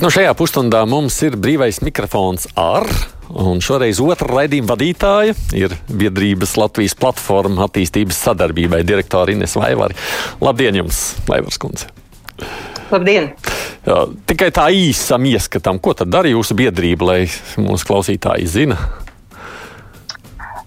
Bet nu šajā pusstundā mums ir brīvais mikrofons ar. Un šoreiz otrā raidījuma vadītāja ir biedrības Latvijas platforma attīstības sadarbībai direktora Ines Vaivari. Labdien jums, Vaivars kundze! Labdien! Tikai tā īsam ieskatam, ko tad dara jūsu biedrība, lai mūsu klausītāji zina?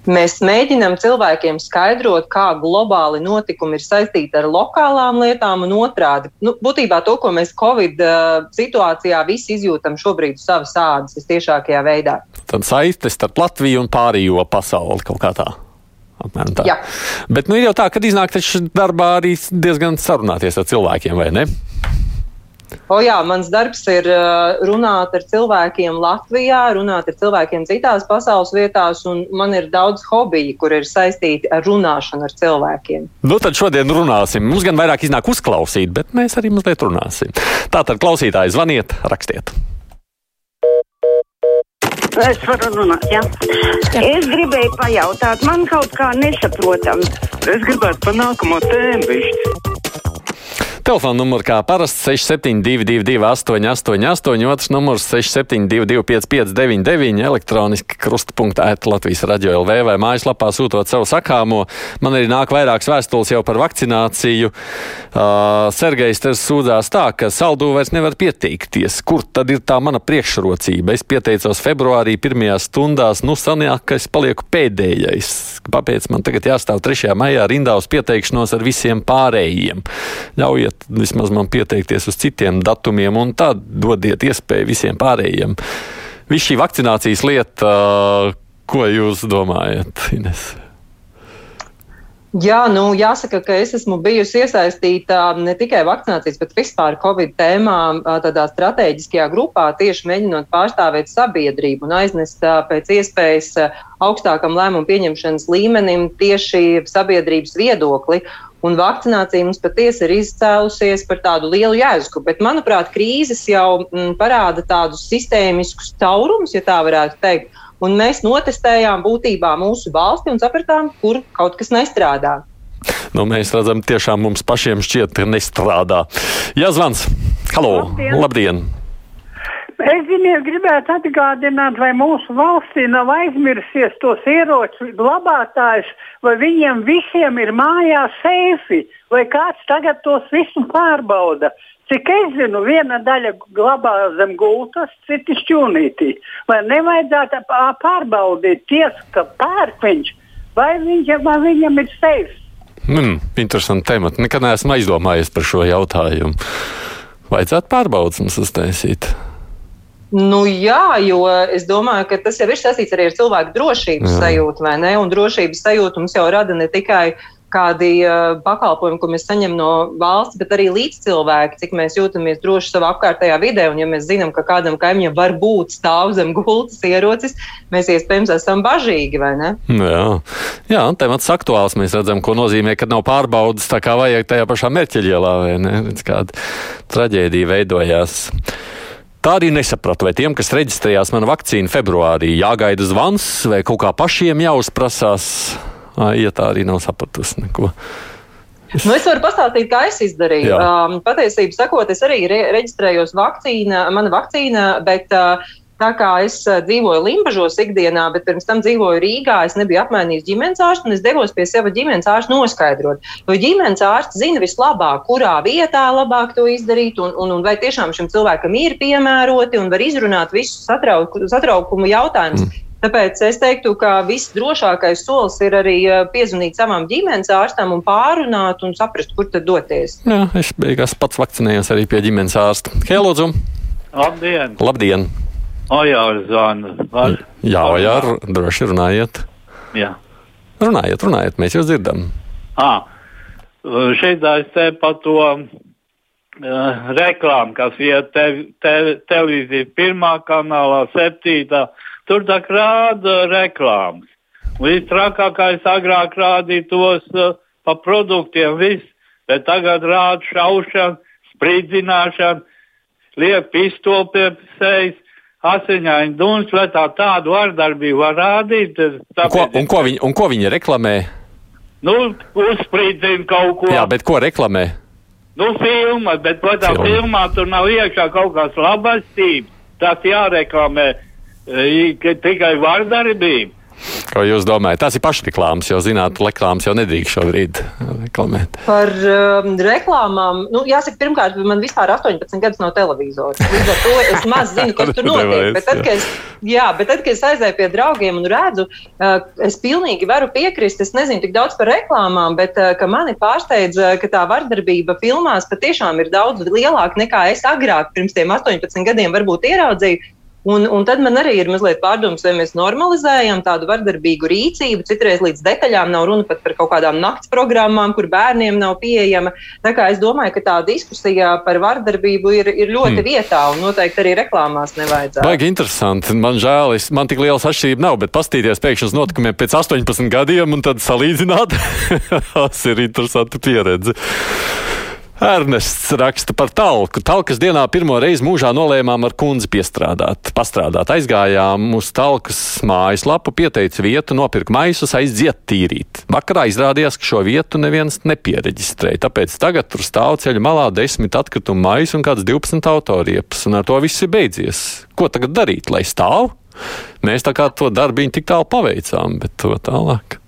Mēs mēģinām cilvēkiem skaidrot, kā globāli notikumi ir saistīti ar lokālām lietām un otrādi. Nu, būtībā to, ko mēs Covid uh, situācijā visi izjūtam šobrīd uz savas ādas, visciešākajā veidā. Tad saistes starp Latviju un pārējo pasauli kaut kā tā. Apmēram tā. Jā. Bet nu, ir jau tā, ka iznāk taču darbā arī diezgan sarunāties ar cilvēkiem, vai ne? O jā, mans darbs ir uh, runāt ar cilvēkiem Latvijā, runāt ar cilvēkiem citās pasaules vietās, un man ir daudz hobiju, kur ir saistīti ar runāšanu ar cilvēkiem. Nu, tad šodien runāsim. Mums gan vairāk iznāk uzklausīt, bet mēs arī mazliet runāsim. Tātad, klausītāji, zvaniet, rakstiet. Es varu runāt, jā. Es gribēju pajautāt, man kaut kā nesaprotam. Es gribētu pa nākamo tēmu višķi. Telefona numurs kā parasti 6722, 888, otrs numurs 6722, 559, elektroniski krustpunktā, Latvijas radio LV vai mājaslapā sūtot savu sakāmo. Man arī nāk vairākas vēstules jau par vakcināciju. Uh, Sergejs te sūdzās tā, ka saldu vairs nevar pieteikties. Kur tad ir tā mana priekšrocība? Es pieteicos februārī pirmajās stundās, nu sanāk, ka es palieku pēdējais. Kāpēc man tagad jāstāv 3. maijā rindā uz pieteikšanos ar visiem pārējiem? Ļaujiet vismaz man pieteikties uz citiem datumiem, un tā dodiet iespēju visiem pārējiem. Viss šī vakcinācijas lieta, ko jūs domājat, Ines? Jā, nu, jāsaka, ka es esmu bijusi iesaistīta ne tikai vakcinācijas, bet vispār Covid tēmā, tādā strateģiskajā grupā, tieši mēģinot pārstāvēt sabiedrību un aiznest pēc iespējas augstākam lēmumu pieņemšanas līmenim tieši sabiedrības viedokli. Un vakcinācija mums patiesi ir izcēlusies par tādu lielu jēzu, bet, manuprāt, krīzes jau m, parāda tādus sistēmiskus caurumus, ja tā varētu teikt. Un mēs notestējām būtībā mūsu valsti un sapratām, kur kaut kas nestrādā. Nu, mēs redzam, tiešām mums pašiem šķiet, ka nestrādā. Jā, zvans! Halo! Labdien! Labdien. Es ziniet, gribētu atgādināt, vai mūsu valstī nav aizmirsies tos ieroču glabātājus, vai viņiem visiem ir mājās seifi, vai kāds tagad tos visus pārbauda. Cik es zinu, viena daļa glabā zem gultas, citi šķūnītī. Vai nevajadzētu pā- pārbaudīt tiesu, ka pērk viņš, vai, viņš, vai viņam ir seifs? Mm, interesanti temati. Nekad neesmu aizdomājies par šo jautājumu. Vajadzētu pārbaudas mums uztaisīt. Nu, jā, jo es domāju, ka tas jau ir saistīts arī ar cilvēku drošības Jā. sajūtu, vai ne? Un drošības sajūtu mums jau rada ne tikai kādi uh, pakalpojumi, ko mēs saņemam no valsts, bet arī līdzcilvēki, cik mēs jūtamies droši savā apkārtējā vidē. Un, ja mēs zinām, ka kādam kaimiņam var būt stāv zem gultas ierocis, mēs iespējams esam bažīgi, vai ne? Jā, Jā temats aktuāls. Mēs redzam, ko nozīmē, ka nav pārbaudas tā kā vajag tajā pašā mērķiļielā, vai ne? Kāda traģēdija veidojās. Tā arī nesapratu, vai tiem, kas reģistrējās mana vakcīna februārī, jāgaida zvans vai kaut kā pašiem jāuzprasās. Ja tā arī nav sapratusi neko. Nu, es varu pastāstīt, kā es izdarīju. Jā. Um, patiesībā sakot, es arī re reģistrējos vakcīna, mana vakcīna, bet uh, tā kā es uh, dzīvoju Limbažos ikdienā, bet pirms tam dzīvoju Rīgā, es nebiju apmainījis ģimenes ārstu, un es devos pie sava ģimenes ārsta noskaidrot. Jo ģimenes ārsts zina vislabāk, kurā vietā labāk to izdarīt, un, un, un vai tiešām šim cilvēkam ir piemēroti un var izrunāt visus satrauk, satraukumu jautājumus. Mm. Tāpēc es teiktu, ka viss drošākais solis ir arī uh, piezvanīt savam ģimenes ārstam un pārunāt un saprast, kur tad doties. Jā, es beigās pats vakcinējos arī pie ģimenes ārsta. Hei, Lūdzu! Labdien! Labdien! O, jā, zvanu. Var? Jā, jā, r- droši runājiet. Jā. Runājiet, runājiet, mēs jūs dzirdam. À, šeit es te par to uh, reklāmu, kas ir te, te, televīzija pirmā kanālā, septītā. Tur tā rāda reklāmas. Līdz trakākais agrāk rādīja tos uh, pa produktiem, viss, bet tagad rāda šaušanu, spridzināšanu, liek pistoli pie sejas, asiņaini duns, vai tā tādu vardarbību var rādīt. Un ko, un ko, viņi, un ko viņi reklamē? Nu, uzspridzina kaut ko. Jā, bet ko reklamē? Nu, filma, bet, protams, Filma. filmā tur nav iekšā kaut kāds labestības. Tas jāreklamē e, ka tikai vardarbība. Ko jūs domājat? Tas ir pašreklāmas, jo zināt, reklāmas jau nedrīkst šobrīd reklamēt. Par um, reklāmām, nu, jāsaka, pirmkārt, man vispār 18 gadus nav televizors. Līdz ar to es maz zinu, kas tur notiek. Bet tad, kad es, jā, bet tad, kad es aizēju pie draugiem un redzu, uh, es pilnīgi varu piekrist. Es nezinu tik daudz par reklāmām, bet uh, mani pārsteidz, uh, ka tā vardarbība filmās patiešām ir daudz lielāka nekā es agrāk, pirms tiem 18 gadiem, varbūt ieraudzīju. Un, un tad man arī ir mazliet pārdoms, vai mēs normalizējam tādu vardarbīgu rīcību. Citreiz līdz detaļām nav runa pat par kaut kādām nakts programmām, kur bērniem nav pieejama. Tā kā es domāju, ka tā diskusija par vardarbību ir, ir ļoti hmm. vietā un noteikti arī reklāmās nevajadzētu. Baigi interesanti. Man žēl, es, man tik liels atšķirība nav, bet pastīties pēkšņi uz notikumiem pēc 18 gadiem un tad salīdzināt, tas ir interesanti pieredze. Ernests raksta par talku. Talkas dienā pirmo reizi mūžā nolēmām ar kundzi piestrādāt, pastrādāt. Aizgājām uz talkas mājaslapu, pieteica vietu, nopirka maisus, aiziet tīrīt. Vakarā izrādījās, ka šo vietu neviens nepiereģistrēja, tāpēc tagad tur stāv ceļa malā desmit atkritumu maisu un kāds 12 autoriepas, un ar to viss ir beidzies. Ko tagad darīt, lai stāv? Mēs tā kā to darbiņu tik tālu paveicām, bet to tālāk.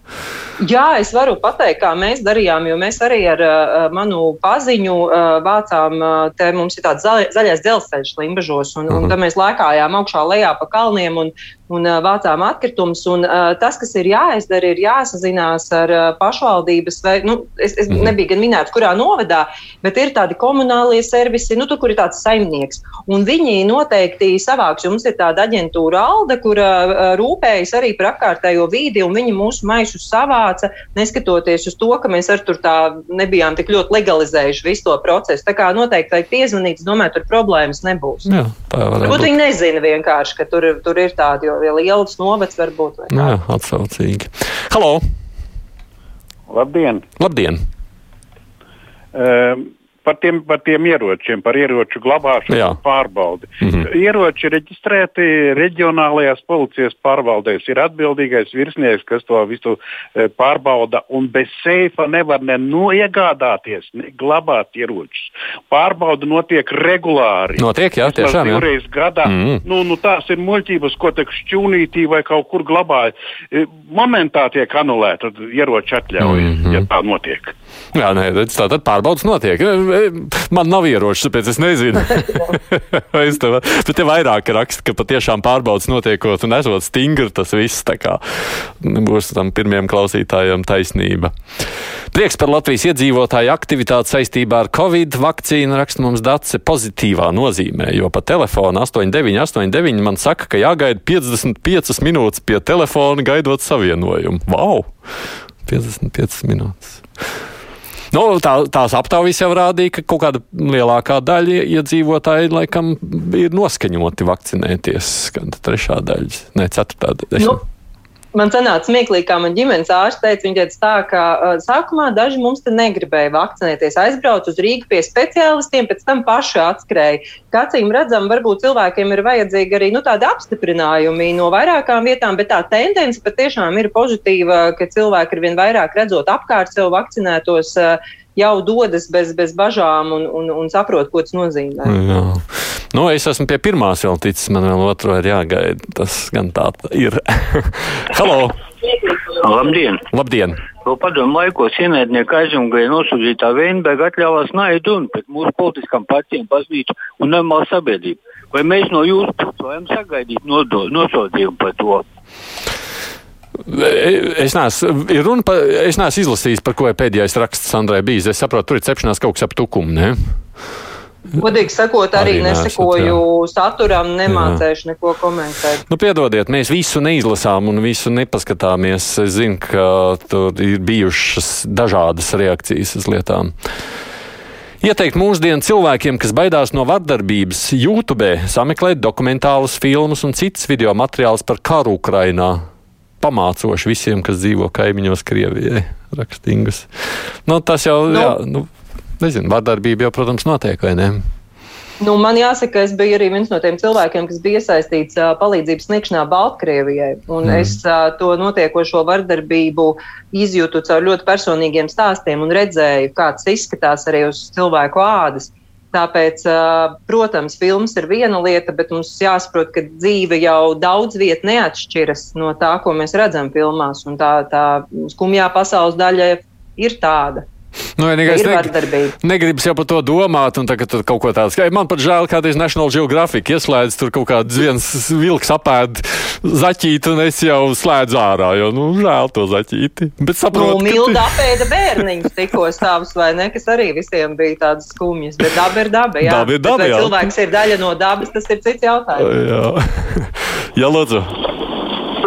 Jā, es varu pateikt, kā mēs darījām, jo mēs arī ar uh, manu paziņu uh, vācām, uh, te mums ir tāds zaļ, zaļais dzelzceļš Limbažos, un, uh -huh. un tad mēs lēkājām augšā lejā pa kalniem un, un uh, vācām atkritumus. Un uh, tas, kas ir jāizdara, ir jāsazinās ar uh, pašvaldības, vai, nu, es, es -huh. nebiju gan minēts, kurā novadā, bet ir tādi komunālie servisi, nu, tur, kur ir tāds saimnieks. Un viņi noteikti savāks, jo mums ir tāda aģentūra Alda, kur uh, rūpējas arī par apkārtējo vīdi, un viņi mūsu maišus savā savāca, neskatoties uz to, ka mēs ar tur tā nebijām tik ļoti legalizējuši visu to procesu. Tā kā noteikti vajag piezvanīt, es domāju, tur problēmas nebūs. Jā, tā varētu būt. Viņi nezina vienkārši, ka tur, tur ir tādi, jo lielas novads var būt. Jā, atsaucīgi. Halo! Labdien! Labdien! Um, par tiem, par tiem ieročiem, par ieroču glabāšanu Jā. un pārbaudi. Mm -hmm. Ieroči reģistrēti reģionālajās policijas pārvaldēs. Ir atbildīgais virsnieks, kas to visu e, pārbauda, un bez seifa nevar ne iegādāties, ne glabāt ieročus. Pārbauda notiek regulāri. Notiek, jā, tiešām. Divreiz gadā. Mm -hmm. nu, nu, tās ir muļķības, ko te šķūnītī vai kaut kur glabāja. E, Momentā tiek anulēta ieroču atļauja, mm -hmm. ja tā notiek. Jā, nē, redz, tā tad pārbaudas notiek. Man nav ieroču, tāpēc es nezinu. es tev, bet te vairāk raksta, ka patiešām pārbaudas notiekot un esot stingri tas viss. Tā kā būs tam pirmiem klausītājiem taisnība. Prieks par Latvijas iedzīvotāju aktivitāti saistībā ar Covid vakcīnu raksta mums dace pozitīvā nozīmē, jo pa telefonu 8989 man saka, ka jāgaida 55 minūtes pie telefona gaidot savienojumu. Wow! 55 minūtes. Nu, tā, tās aptaujas jau rādīja, ka kaut kāda lielākā daļa iedzīvotāji laikam ir noskaņoti vakcinēties. Gan trešā daļa, ne ceturtā daļa. Nu. Man sanāca smieklīgi, kā man ģimenes ārsts teica, viņa teica tā, ka uh, sākumā daži mums te negribēja vakcinēties, aizbrauc uz Rīgu pie speciālistiem, pēc tam paši atskrēja. Kā cīm redzam, varbūt cilvēkiem ir vajadzīgi arī nu, tādi apstiprinājumi no vairākām vietām, bet tā tendence patiešām ir pozitīva, ka cilvēki ar vien vairāk redzot apkārt sev vakcinētos. Uh, jau dodas bez, bez bažām un, un, un saprot, ko tas nozīmē. Jā. Nu, es esmu pie pirmās vēl ticis, man vēl otru ir jāgaida. Tas gan tā ir. Halo! Labdien! Labdien! Vēl padomu laikos ienaidnieki aizjungai nosūdzītā Veinberga atļāvās naidu un pret mūsu politiskām partijām baznīcu un normālu sabiedrību. Vai mēs no jūsu puses varam sagaidīt nosodījumu par to? Es neesmu, par, es neesmu izlasījis, par ko ir pēdējais raksts Sandrai bijis. Es saprotu, tur ir cepšanās kaut kas ap tukumu. Ne? Godīgi sakot, arī, arī nesekoju nesat, saturam, nemācēšu jā. neko komentēt. Nu, piedodiet, mēs visu neizlasām un visu nepaskatāmies. Es zinu, ka tur ir bijušas dažādas reakcijas uz lietām. Ieteikt mūsdienu cilvēkiem, kas baidās no vardarbības, YouTube sameklēt dokumentālus filmus un citus video materiālus par karu Ukrainā pamācoši visiem, kas dzīvo kaimiņos Krievijai. Rakstīgas. Nu, tas jau, nu, jā, nu, nezinu, vardarbība jau, protams, notiek, vai ne? Nu, man jāsaka, es biju arī viens no tiem cilvēkiem, kas bija iesaistīts uh, palīdzības sniegšanā Baltkrievijai. Mm. Es uh, to notiekošo vardarbību izjūtu caur ļoti personīgiem stāstiem un redzēju, kāds izskatās arī uz cilvēku ādas. Tāpēc, protams, filmas ir viena lieta, bet mums jāsaprot, ka dzīve jau daudz vietā neatšķiras no tā, ko mēs redzam filmās. Tā, tā skumjā pasaules daļa ir tāda. Nu, vienīgais, neg negribas jau par to domāt, un tagad kaut ko tādu. Man pat žēl, kādreiz National Geographic ieslēdz tur kaut kāds viens vilks apēd zaķīti, un es jau slēdzu ārā, jo, nu, žēl to zaķīti. Bet saprotu, nu, Milda apēda bērniņus tikko savus, vai ne, kas arī visiem bija tādas skumjas, bet daba ir daba, jā. Daba ir daba, bet, jā. cilvēks ir daļa no dabas, tas ir cits jautājums. Jā, jā lūdzu.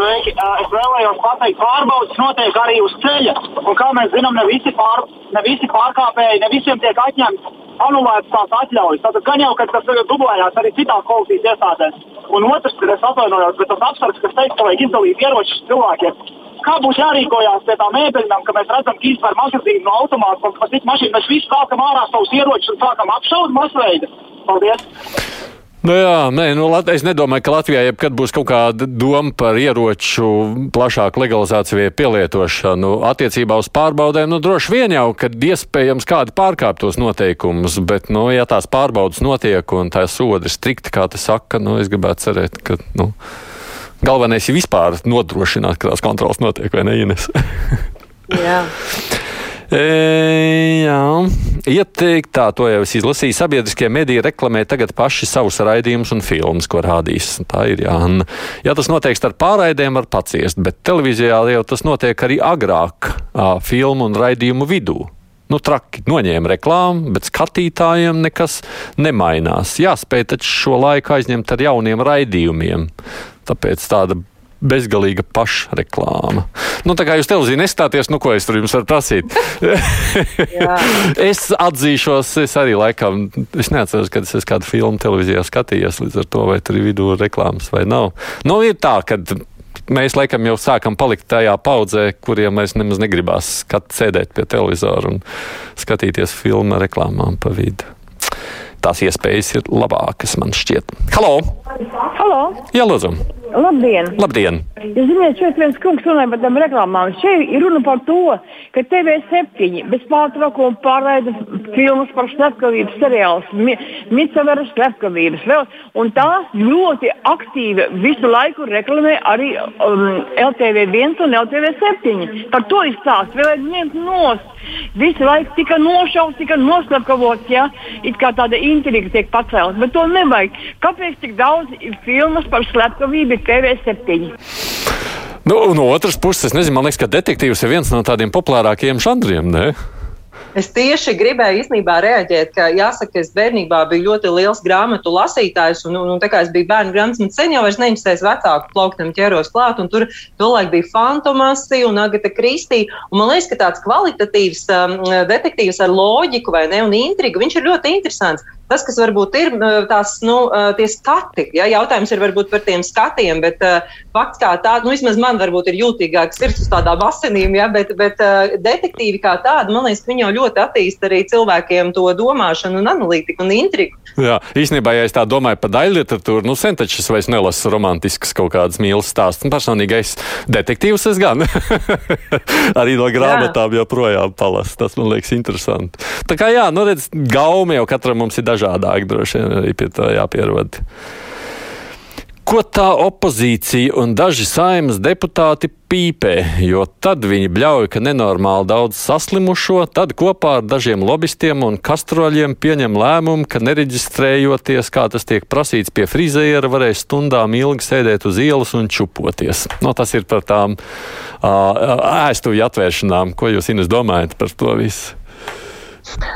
Sveiki! Es vēlējos pateikt, pārbaudas notiek arī uz ceļa. Un, kā mēs zinām, ne visi, pār, ne visi pārkāpēji, ne visiem tiek atņemts anulētas tās atļaujas. Tātad gan jau, ka tas dublējās arī citās policijas iestādēs. Un otrs, kad es atvainojos, bet tas apsvērts, kas teica, ka vajag izdalīt ieročus cilvēkiem. Kā būs jārīkojās pie tām mēbeļiem, ka mēs redzam, ka izpēr magazīnu no automāta un pa citu mašīnu mēs visi sākam ārā savus ieročus un sākam apšaut masveida? Paldies! Nu jā, nē, nu, es nedomāju, ka Latvijā jebkad būs kaut kāda doma par ieroču plašāku legalizāciju vai pielietošanu. Attiecībā uz pārbaudēm, nu, droši vien jau, ka iespējams kādi pārkāp tos noteikumus, bet, nu, ja tās pārbaudas notiek un tā sodi ir strikti, kā tas saka, nu, es gribētu cerēt, ka, nu, galvenais ir vispār nodrošināt, ka tās kontrols notiek, vai ne, Ines? jā. E, jā, ieteikt tā, to jau es izlasīju. Sabiedriskie mediji reklamē tagad paši savus raidījumus un filmas, ko rādīs. Tā ir Jāna. Ja tas notiek ar pārraidēm, var paciest, bet televīzijā jau tas notiek arī agrāk, à, filmu un raidījumu vidū. Nu, traki noņēma reklāmu, bet skatītājiem nekas nemainās. Jāspēj taču šo laiku aizņemt ar jauniem raidījumiem. Tāpēc tāda bezgalīga pašreklāma. Nu, tā kā jūs televīzijā nestāties, nu, ko es tur jums varu prasīt? es atzīšos, es arī laikam, es neatceros, kad es kādu filmu televīzijā skatījos, līdz ar to, vai tur ir vidū reklāmas vai nav. Nu, ir tā, ka mēs laikam jau sākam palikt tajā paudzē, kuriem mēs nemaz negribās skat, sēdēt pie televizora un skatīties filmu reklāmām pa vidu. Tās iespējas ir labākas, man šķiet. Halo! Halo! Jā, lūdzu! Labdien! Labdien. Jūs zināt, šeit viens kungs runāja par tām reklāmām. Šeit ir runa par to, ka TV7 bez pārtraukuma pārraida filmas par slepkavības seriālus, mi, Mitsaveras slepkavības vēl, un tā ļoti aktīvi visu laiku reklamē arī um, LTV1 un LTV7. Par to izstāst, vēl aizņemt nost. Visu laiku tika nošauts, tika noslepkavots, ja? it kā tāda intriga tiek pacelta, bet to nevajag. Kāpēc tik daudz filmas par slepkavību? TV7. Nu, no otras puses, es nezinu, man liekas, ka detektīvs ir viens no tādiem populārākajiem žanriem. Ne? Es tieši gribēju īstenībā reaģēt, ka jāsaka, es bērnībā biju ļoti liels grāmatu lasītājs, un, un, un tā kā es biju bērnu grāmatas, man sen jau vairs neinteresēs vecāku plauktam ķeros klāt, un tur tolaik bija Fantomasi un Agata Kristī, un man liekas, ka tāds kvalitatīvs um, detektīvs ar loģiku vai ne, un intrigu, viņš ir ļoti interesants. Tas, kas varbūt ir tās, nu, tie skati, ja, jautājums ir varbūt par tiem skatiem, bet fakts kā tāds, nu, vismaz man varbūt ir jūtīgāks sirds uz tādām asinīm, ja, bet, bet detektīvi kā tādi, man liekas, viņi jau ļoti attīsta arī cilvēkiem to domāšanu un analītiku un intrigu. Jā, īstenībā, ja es tā domāju par daļu literatūru, nu, sen taču es vairs nelasu romantiskas kaut kādas mīlas stāstus. Personīgi es detektīvs es gan. arī no grāmatām joprojām palasu. Tas man liekas interesanti. Tā kā jā, nu redz, gaumi jau katram mums ir dažādi dažādāk, droši vien arī pie tā jāpierod. Ko tā opozīcija un daži saimas deputāti pīpē, jo tad viņi bļauj, ka nenormāli daudz saslimušo, tad kopā ar dažiem lobbystiem un kastroļiem pieņem lēmumu, ka nereģistrējoties, kā tas tiek prasīts pie frizēra, varēs stundām ilgi sēdēt uz ielas un čupoties. No, tas ir par tām ēstuvju atvēršanām. Ko jūs, Ines, domājat par to visu?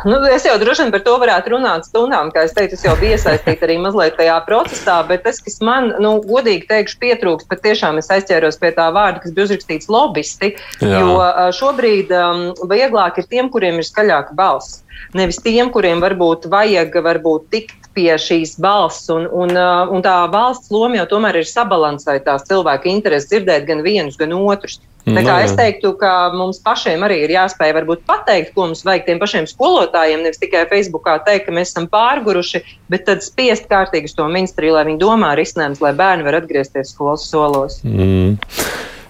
Nu, es jau droši vien par to varētu runāt stundām, kā es teicu, es jau biju iesaistīta arī mazliet tajā procesā, bet tas, kas man, nu, godīgi teikšu, pietrūkst, pat tiešām es aizķēros pie tā vārda, kas bija uzrakstīts lobbyisti, Jā. jo šobrīd um, vieglāk ir tiem, kuriem ir skaļāka balss. nevis tiem, kuriem varbūt vajag varbūt tikt pie šīs balss. Un, un, uh, un tā valsts loma jau tomēr ir sabalansēt tās cilvēku intereses, dzirdēt gan vienus, gan otrus. Tā kā Nu, es jā. teiktu, ka mums pašiem arī ir jāspēj varbūt pateikt, ko mums vajag tiem pašiem skolotājiem. Nevis tikai Facebookā teikt, ka mēs esam pārguruši, bet tad spiest kārtīgi uz to ministriju, lai viņi domā risinājumus, lai bērni var atgriezties skolas solos. Mm.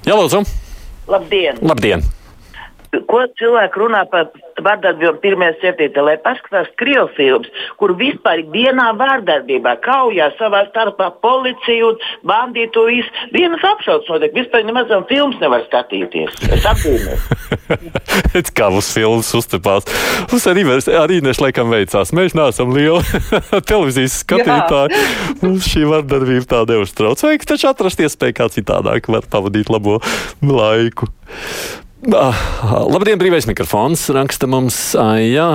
Jā, lūdzu. Labdien! Labdien! Ko cilvēki runā par vārdarbību pirmajā septītā, lai paskatās krievu filmas, kur vispār vienā vārdarbībā kaujā savā starpā policiju un bandītu visu. Vienas apšaudas notiek, vispār nemaz filmas nevar skatīties. Es apbrīnoju. Kā mums filmas uztepās. Mums arī, arī nešlaikam veicās. Mēs neesam lieli televīzijas skatītāji. Mums šī vardarbība tā neuztrauc. Vajag taču atrast iespēju, kā citādāk var pavadīt labo laiku. Ah, Labdien, brīvais mikrofons. Raksta mums, jā,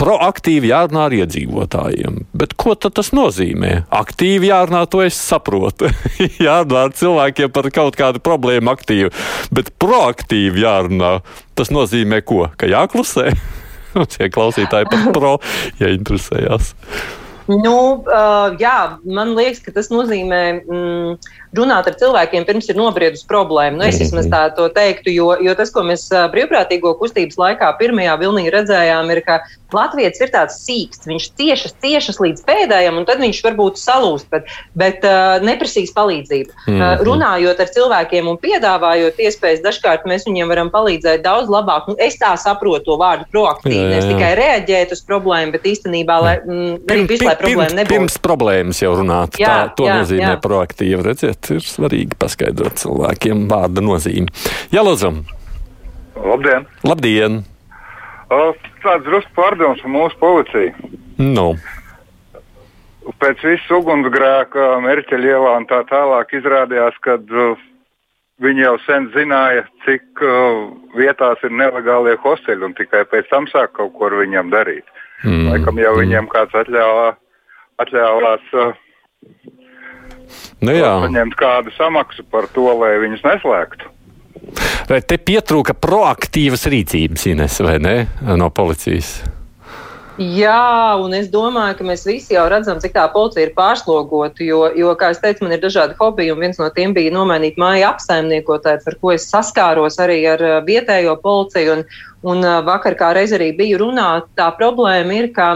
proaktīvi jārunā ar iedzīvotājiem. Bet ko tas nozīmē? Aktīvi jārunā, to es saprotu. jārunā ar cilvēkiem par kaut kādu problēmu aktīvi. Bet proaktīvi jārunā, tas nozīmē ko? Ka jāklusē? Tie klausītāji par pro, ja interesējās. Nu, uh, jā, man liekas, ka tas nozīmē mm, runāt ar cilvēkiem pirms ir nobriedusi problēma. Nu, es vismaz tā to teiktu, jo, jo tas, ko mēs brīvprātīgo kustības laikā pirmajā vilnī redzējām, ir, ka Latvijas ir tāds sīksts. Viņš ciešas, ciešas līdz pēdējiem, un tad viņš varbūt salūst, bet, bet uh, neprasīs palīdzību. Mm Mhm. -hmm. uh, runājot ar cilvēkiem un piedāvājot iespējas, dažkārt mēs viņiem varam palīdzēt daudz labāk. Nu, es tā saprotu to vārdu proaktīvi. Nevis tikai reaģēt uz problēmu, bet īstenībā, lai mm, arī visu, lai problēma nebūtu. pirms problēmas jau runāt. Jā, tā, to jā, nozīmē jā. proaktīvi. Redziet, ir svarīgi paskaidrot cilvēkiem vārda nozīmi. Jā, lūdzu. Labdien! Labdien! O, Tāds drusku pārdoms par mūsu policiju. Nu, Pēc visu ugunsgrēka, Merķeļa ielā un tā tālāk izrādījās, ka uh, viņi jau sen zināja, cik uh, vietās ir nelegālie hosteļi un tikai pēc tam sāk kaut ko ar viņiem darīt. Mm. Laikam jau viņiem kāds atļāvā, atļāvās uh, nu jā. saņemt kādu samaksu par to, lai viņus neslēgtu. Vai te pietrūka proaktīvas rīcības, Ines, vai ne? No policijas. Jā, un es domāju, ka mēs visi jau redzam, cik tā policija ir pārslogota. Jo, jo, kā jau teicu, man ir dažādi hobiji, un viens no tiem bija nomainīt māju apsaimniekotāju, par ko es saskāros arī ar vietējo policiju. Un, un vakar, kā reiz arī biju runāt, tā problēma ir, ka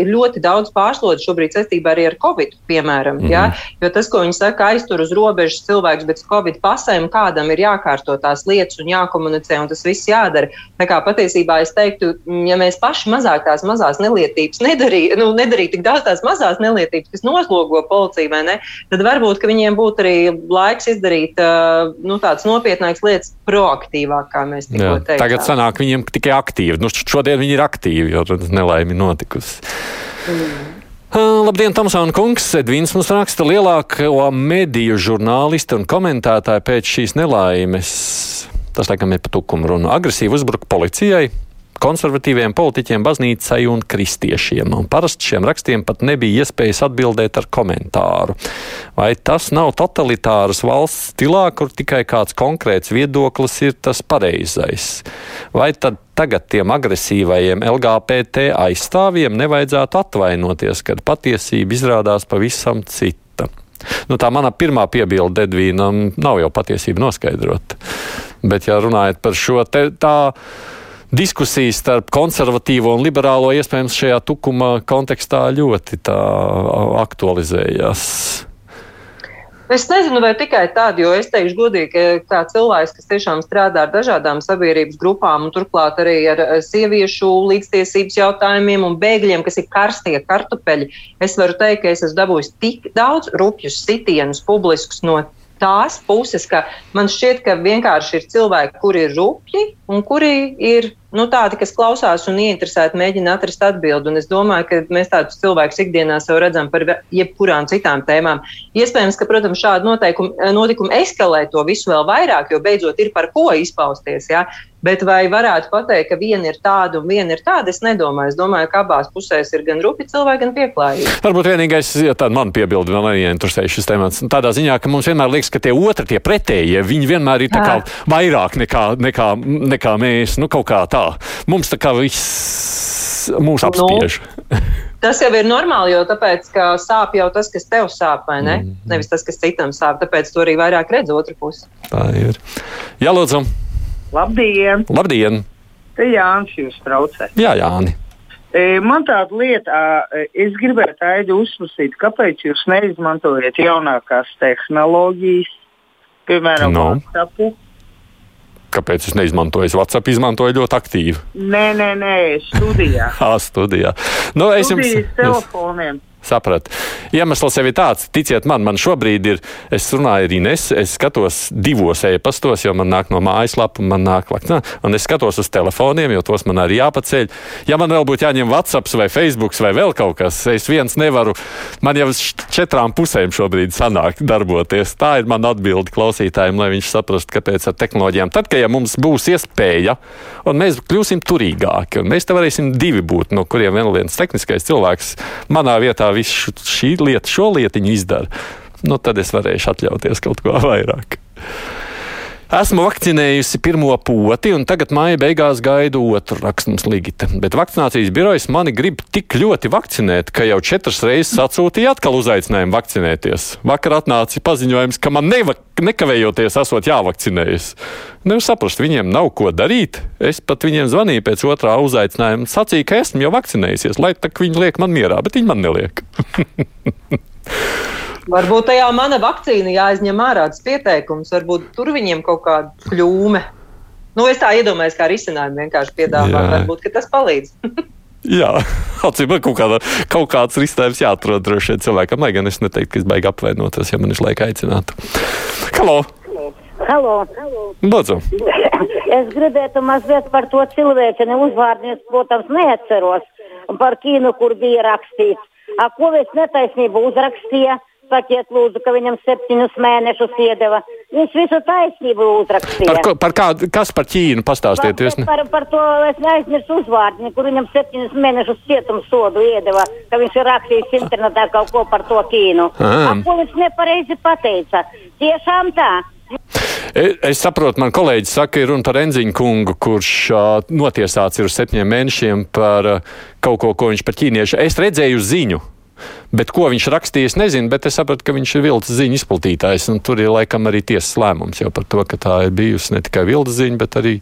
ir ļoti daudz pārslodzi šobrīd saistībā arī ar Covid, piemēram. Mm ja? Jo tas, ko viņi saka, aiztur uz robežas cilvēks bez Covid pasēm, kādam ir jākārto tās lietas un jākomunicē, un tas viss jādara. Tā kā patiesībā es teiktu, ja mēs paši mazāk tās mazās nelietības nedarītu, nu, nedarītu tik daudz tās mazās nelietības, kas noslogo policiju, vai ne, tad varbūt ka viņiem būtu arī laiks izdarīt nu, tādas nopietnākas lietas proaktīvāk, kā mēs tikko teicām. Tagad sanāk viņiem tikai aktīvi. Nu, šodien viņi ir aktīvi, jo nelaimi notikusi. Uh, Labdien, Tomsona kungs! Edvīns mums raksta lielāko mediju žurnālisti un komentētāji pēc šīs nelaimes. Tas, laikam, ir par tukumu runu. Agresīvi uzbruka policijai, konservatīviem politiķiem, baznīcai un kristiešiem. Un parasti šiem rakstiem pat nebija iespējas atbildēt ar komentāru. Vai tas nav totalitāras valsts stilā, kur tikai kāds konkrēts viedoklis ir tas pareizais? Vai tad tagad tiem agresīvajiem LGBT aizstāvjiem nevajadzētu atvainoties, kad patiesība izrādās pavisam cita? Nu, tā mana pirmā piebilde Edvīnam nav jau patiesība noskaidrota. Bet, ja runājat par šo te, tā diskusijas starp konservatīvo un liberālo iespējams šajā tukuma kontekstā ļoti aktualizējās. Es nezinu, vai tikai tādu, jo es teikšu godīgi, kā cilvēks, kas tiešām strādā ar dažādām sabiedrības grupām, un turklāt arī ar sieviešu līdztiesības jautājumiem un bēgļiem, kas ir karstie kartupeļi, es varu teikt, ka es esmu dabūjis tik daudz rupjus sitienus publiskus no tās puses, ka man šķiet, ka vienkārši ir cilvēki, kuri ir rupji un kuri ir nu, tādi, kas klausās un ieinteresēti mēģina atrast atbildi. Un es domāju, ka mēs tādus cilvēkus ikdienā jau redzam par jebkurām citām tēmām. Iespējams, ka, protams, šādi notikumi eskalē to visu vēl vairāk, jo beidzot ir par ko izpausties. Ja? Bet vai varētu pateikt, ka viena ir tāda un viena ir tāda? Es nedomāju. Es domāju, ka abās pusēs ir gan rupi cilvēki, gan pieklājīgi. Varbūt vienīgais, ja tāda man piebilda, vēl neinteresē šis temats. Tādā ziņā, ka mums vienmēr liekas, ka tie otri, tie pretējie, viņi vienmēr ir tā kā vairāk nekā, nekā, nekā mēs. Nu, kaut kā tā. Mums tā kā viss mūs apspiež. Nu. Tas jau ir normāli, jo tāpēc, sāp jau tas, kas tev sāp, vai ne? Mm. Nevis tas, kas citam sāp. Tāpēc tu arī vairāk redz otru pusi. Tā ir. Jā, lūdzu. Labdien! Labdien! Te Jānis jūs traucē. Jā, Jāni. E, man tāda lieta, es gribētu aidu uzsprāstīt, kāpēc jūs neizmantojat jaunākās tehnoloģijas, piemēram, no. WhatsApp. Kāpēc es neizmantoju? Es WhatsApp izmantoju ļoti aktīvi. Nē, nē, nē studijā. Jā, studijā. Nu, es jums telefoniem. Sapratu. Iemesls jau ir tāds, ticiet man, man šobrīd ir, es runāju ar Ines, es skatos divos e-pastos, jo man nāk no mājaslapa, man nāk vakcinā, un es skatos uz telefoniem, jo tos man arī jāpaceļ. Ja man vēl būtu jāņem WhatsApp vai Facebook vai vēl kaut kas, es viens nevaru, man jau uz četrām pusēm šobrīd sanāk darboties. Tā ir mana atbilde klausītājiem, lai viņš saprastu, kāpēc ar tehnoloģijām. Tad, kad ja mums būs iespēja, un mēs kļūsim turīgāki, un mēs te varēsim divi būt, no kuriem viens tehniskais cilvēks manā vietā visu šī lieta, šo lietiņu izdara, nu, tad es varēšu atļauties kaut ko vairāk. Esmu vakcinējusi pirmo poti, un tagad māja beigās gaidu otru rakstums Ligita. Bet vakcinācijas birojas mani grib tik ļoti vakcinēt, ka jau četras reizes atsūtīja atkal uzaicinājumu vakcinēties. Vakar atnāca paziņojums, ka man neva, nekavējoties esot jāvakcinējas. Nevar saprast, viņiem nav ko darīt. Es pat viņiem zvanīju pēc otrā uzaicinājuma, sacīju, ka esmu jau vakcinējusies, lai tā viņi liek man mierā, bet viņi man neliek. Varbūt tajā mana vakcīna jāizņem ārā tas pieteikums, varbūt tur viņiem kaut kāda kļūme. Nu, es tā iedomājos, kā risinājumu vienkārši piedāvāt. Varbūt tas palīdz. Jā, atcīm kaut, kāda, kaut kāds risinājums jāatrod droši vien cilvēkam, lai gan es neteiktu, ka es baigi apvainotos, ja man ir laika aicināt. Halo! Halo! Lūdzu! Es gribētu mazliet par to cilvēku, ne uzvārdies, protams, neatceros par kīnu, kur bija rakstīts. A, ko es netaisnību uzrakstīju? Sakiet, lūdzu, ka viņam septiņus mēnešus iedeva. Viņš visu taisnību uzrakstīja. Par, ko, par kādu, kas par Ķīnu pastāstiet? Par, par, par to es neaizmirsu uzvārdiņu, kur viņam septiņus mēnešus cietumsodu iedeva, ka viņš ir rakstījis internetā kaut ko par to Ķīnu. Ko viņš nepareizi pateica? Tiešām tā. Es saprotu, man kolēģis saka, ir runa par Enziņu kungu, kurš uh, notiesāts ir uz septiņiem mēnešiem par uh, kaut ko, ko viņš par ķīniešu. Es redzēju ziņu. Bet ko viņš rakstīja, es nezinu, bet es sapratu, ka viņš ir vilnas ziņu izplatītājs. Tur ir laikam arī tiesas lēmums jau par to, ka tā ir bijusi ne tikai vilnas ziņa, bet arī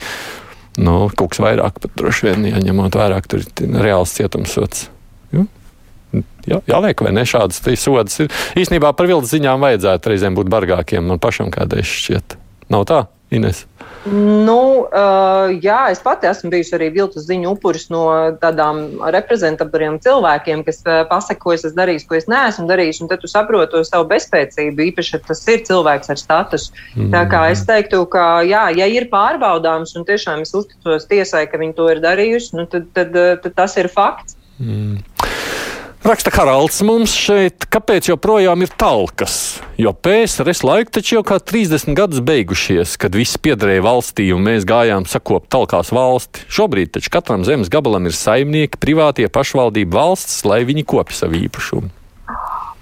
nu, kaut kas vairāk, pat droši vien, ja ņemot vērā, ka tur ir reāls cietumsots. Jā, jāliek, vai ne šādas sodas ir. Īsnībā par vilnas ziņām vajadzētu reizēm būt bargākiem. Man pašam kādreiz šķiet. Nav tā, Ines. Nu, uh, jā, es pati esmu bijusi arī viltus ziņu upuris no tādām reprezentatīviem cilvēkiem, kas uh, pasaka, ko es esmu darījis, ko es neesmu darījis. Un tad tu saproti savu bezspēcību. Īpaši, ja tas ir cilvēks ar statusu. Mm. Tā kā es teiktu, ka, jā, ja ir pārbaudāms un tiešām es uzticos tiesai, ka viņi to ir darījuši, nu, tad, tad, tad, tad tas ir fakts. Mm. Raksta Haralds mums šeit, kāpēc joprojām ir talkas? Jo PSRS laika taču jau kā 30 gadus beigušies, kad viss piederēja valstī un mēs gājām sakopt talkās valsti. Šobrīd taču katram zemes gabalam ir saimnieki, privātie pašvaldību valsts, lai viņi kopja savu īpašumu.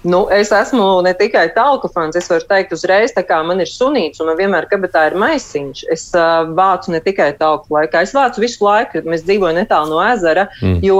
Nu, es esmu ne tikai talku fans, es varu teikt, uzreiz, kā man ir sunīts, un man vienmēr kabatā ir maisiņš. Es uh, vācu ne tikai talku laikā, es vācu visu laiku, kad mēs dzīvojam netālu no ezera. Mm. Jo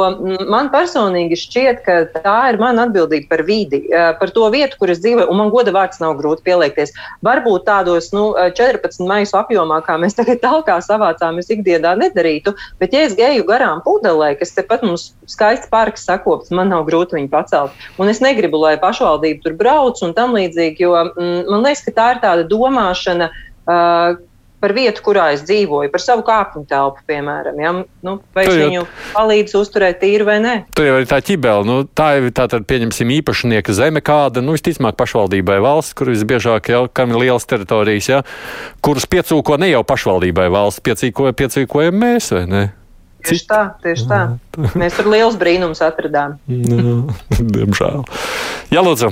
man personīgi šķiet, ka tā ir mana atbildība par vidi, uh, par to vietu, kur es dzīvoju, un man goda vārds nav grūti pieliekties. Varbūt tādos nu, 14 maisu apjomā, kā mēs tagad talkā savācām, es ikdienā nedarītu, bet ja es geju garām pudelē, kas tepat mums skaists parks sakopts, man nav grūti viņu pacelt. Un es negribu, lai pašvaldība tur brauc un tam līdzīgi. Jo mm, man liekas, ka tā ir tāda domāšana. Uh, par vietu, kurā es dzīvoju, par savu kāpņu telpu, piemēram. Ja? Nu, vai es viņu palīdzu uzturēt tīru vai nē? Tur jau ir tā ķibela. Nu, tā ir tā, tad, pieņemsim, īpašnieka zeme kāda, nu, visticamāk, pašvaldībai valsts, kur visbiežāk jau kam ir lielas teritorijas, ja? kuras piecūko ne jau pašvaldībai valsts, piecīkoja, piecīkojam mēs, vai ne? Tieši tā, tieši tā. Mēs tur liels brīnums atradām. nu, diemžēl. Jā, lūdzu.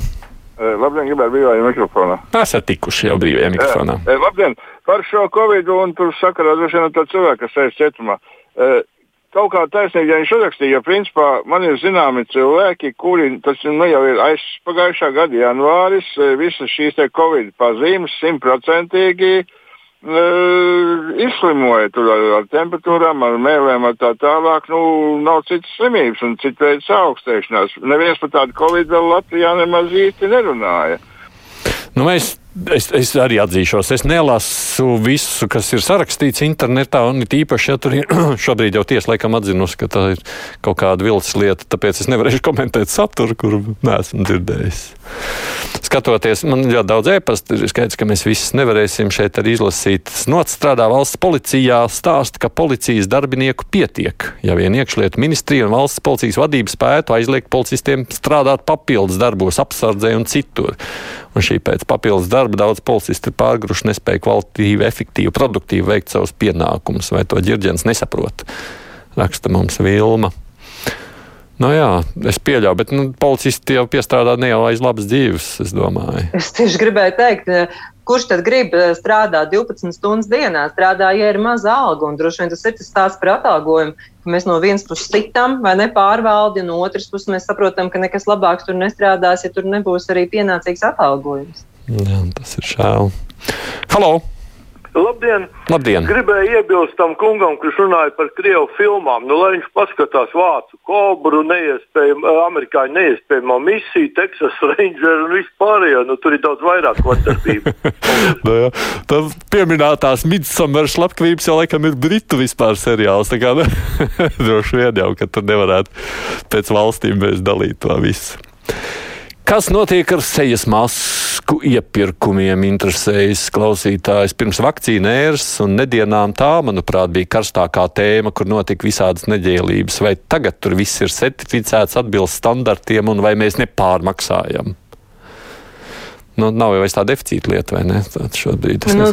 Labdien, gribētu brīvajā mikrofonā. Esat tikuši jau brīvajā mikrofonā. Jā, labdien, par šo covid un tur sakarā droši vien ar to cilvēku, kas sēž cietumā. Kaut kā taisnīgi, ja viņš uzrakstīja, jo principā man ir zināmi cilvēki, kuri, tas nu, jau ir aiz pagājušā gada janvāris, visas šīs covid pazīmes simtprocentīgi izslimoja tur ar, ar temperatūrām, ar mēlēm, ar tā tālāk. Nu, nav citas slimības un citu veidu augstēšanās. Neviens par tādu covid vēl Latvijā nemaz īsti nerunāja. Nu, mēs Es, es arī atzīšos, es nelasu visu, kas ir sarakstīts internetā, un tīpaši, ja tur ir šobrīd jau tiesa laikam atzinusi, ka tā ir kaut kāda vilcis lieta, tāpēc es nevarēšu komentēt saturu, kuru neesmu dzirdējis. Skatoties, man ļoti daudz ēpastu, ir skaidrs, ka mēs visus nevarēsim šeit arī izlasīt. Nots strādā valsts policijā, stāsta, ka policijas darbinieku pietiek, ja vien iekšlietu ministrija un valsts policijas vadība spētu aizliegt policistiem strādāt papildus darbos, apsardzē un citur. Un šī pēc papildus darba daudz policisti ir pārgruši, nespēja kvalitīvi, efektīvi, produktīvi veikt savus pienākumus, vai to ģirģents nesaprot. Raksta mums Vilma. Nu, jā, es pieļauju, bet nu, policisti jau piestrādā ne jau aiz labas dzīves, es domāju. Es tieši gribēju teikt, kurš tad grib strādāt 12 stundas dienā, strādā, ja ir maza alga. Un droši vien tas ir tas stāsts par atalgojumu, ka mēs no vienas puses citam vai nepārvaldi, un no otras puses mēs saprotam, ka nekas labāks tur nestrādās, ja tur nebūs arī pienācīgs atalgojums. Jā, tas ir žēl. Halo! Labdien! Labdien. Gribēju iebilst tam kungam, kurš runāja par krievu filmām. Nu, lai viņš paskatās vācu kobru, neiespējamo, amerikāņu neiespējamo misiju, Teksas Ranger un vispārējo. Nu, tur ir daudz vairāk vardarbību. nu, jā. Tad pieminētās Midsummer slepkavības jau laikam ir Britu vispār seriāls. Tā kā ne, droši vien jau, ka tur nevarētu pēc valstīm mēs dalīt to visu. Kas notiek ar sejas masku iepirkumiem? Interesējas klausītājs pirms vakcīna ēras un nedienām tā, manuprāt, bija karstākā tēma, kur notika visādas neģēlības. Vai tagad tur viss ir certificēts, atbilst standartiem un vai mēs nepārmaksājam? Nu, nav jau tā deficīta lieta, vai ne? Tāds šobrīd. Es Nu.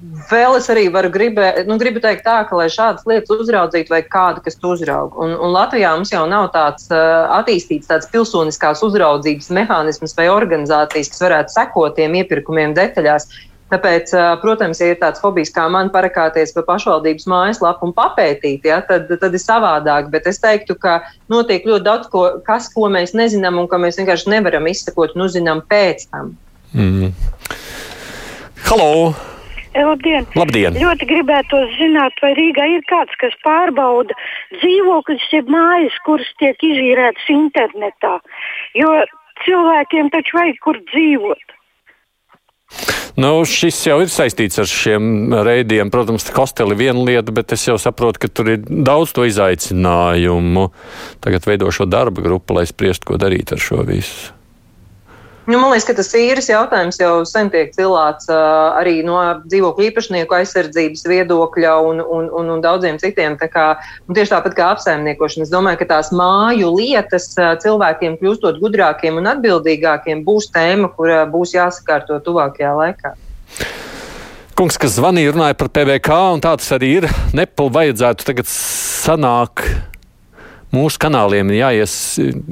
Vēl es arī varu gribēt, nu, gribu teikt tā, ka, lai šādas lietas uzraudzītu, vajag kādu, kas to uzrauga. Un, un Latvijā mums jau nav tāds uh, attīstīts tāds pilsoniskās uzraudzības mehānisms vai organizācijas, kas varētu sekot tiem iepirkumiem detaļās. Tāpēc, uh, protams, ja ir tāds hobijs kā man parakāties pa pašvaldības mājaslapu un papētīt, ja, tad, tad ir savādāk. Bet es teiktu, ka notiek ļoti daudz, ko, kas, ko mēs nezinām un ko mēs vienkārši nevaram izsekot un uzzinām pēc tam. Mm. Halo! Labdien! Labdien. Ļoti gribētu zināt, vai Rīgā ir kāds, kas pārbauda dzīvokļus, jeb mājas, kuras tiek izīrētas internetā. Jo cilvēkiem taču vajag kur dzīvot. Nu, šis jau ir saistīts ar šiem reidiem. Protams, hosteli ir viena lieta, bet es jau saprotu, ka tur ir daudz to izaicinājumu. Tagad veido šo darba grupu, lai spriestu, ko darīt ar šo visu. Nu, man liekas, ka tas īres jautājums jau sen tiek cilāts uh, arī no dzīvokļu īpašnieku aizsardzības viedokļa un, un, un, un daudziem citiem. Tā kā, tieši tāpat kā apsaimniekošana, es domāju, ka tās māju lietas uh, cilvēkiem kļūstot gudrākiem un atbildīgākiem būs tēma, kur uh, būs jāsakārto tuvākajā laikā. Kungs, kas zvanīja, runāja par PVK, un tā tas arī ir. Nepal vajadzētu tagad sanāk. Mūsu kanāliem, ir jāies,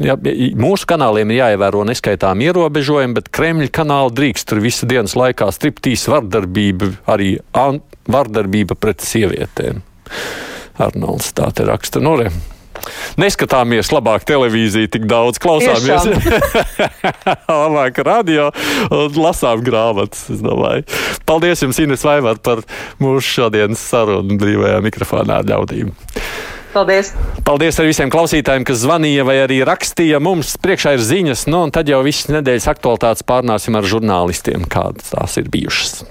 jā, mūsu kanāliem ir jāievēro neskaitām ierobežojumi, bet Kremļa kanāli drīkst tur visu dienas laikā striptīs vardarbība, arī vardarbība pret sievietēm. Arnolds tā te raksta. Nu, re. Neskatāmies labāk televīziju, tik daudz klausāmies. labāk radio un lasām grāmatas. Paldies jums, Ines Vaivar, par mūsu šodienas sarunu brīvajā mikrofonā ar ļaudīm. Paldies! Paldies arī visiem klausītājiem, kas zvanīja vai arī rakstīja. Mums priekšā ir ziņas, nu, un tad jau visas nedēļas aktualitātes pārnāsim ar žurnālistiem, kādas tās ir bijušas.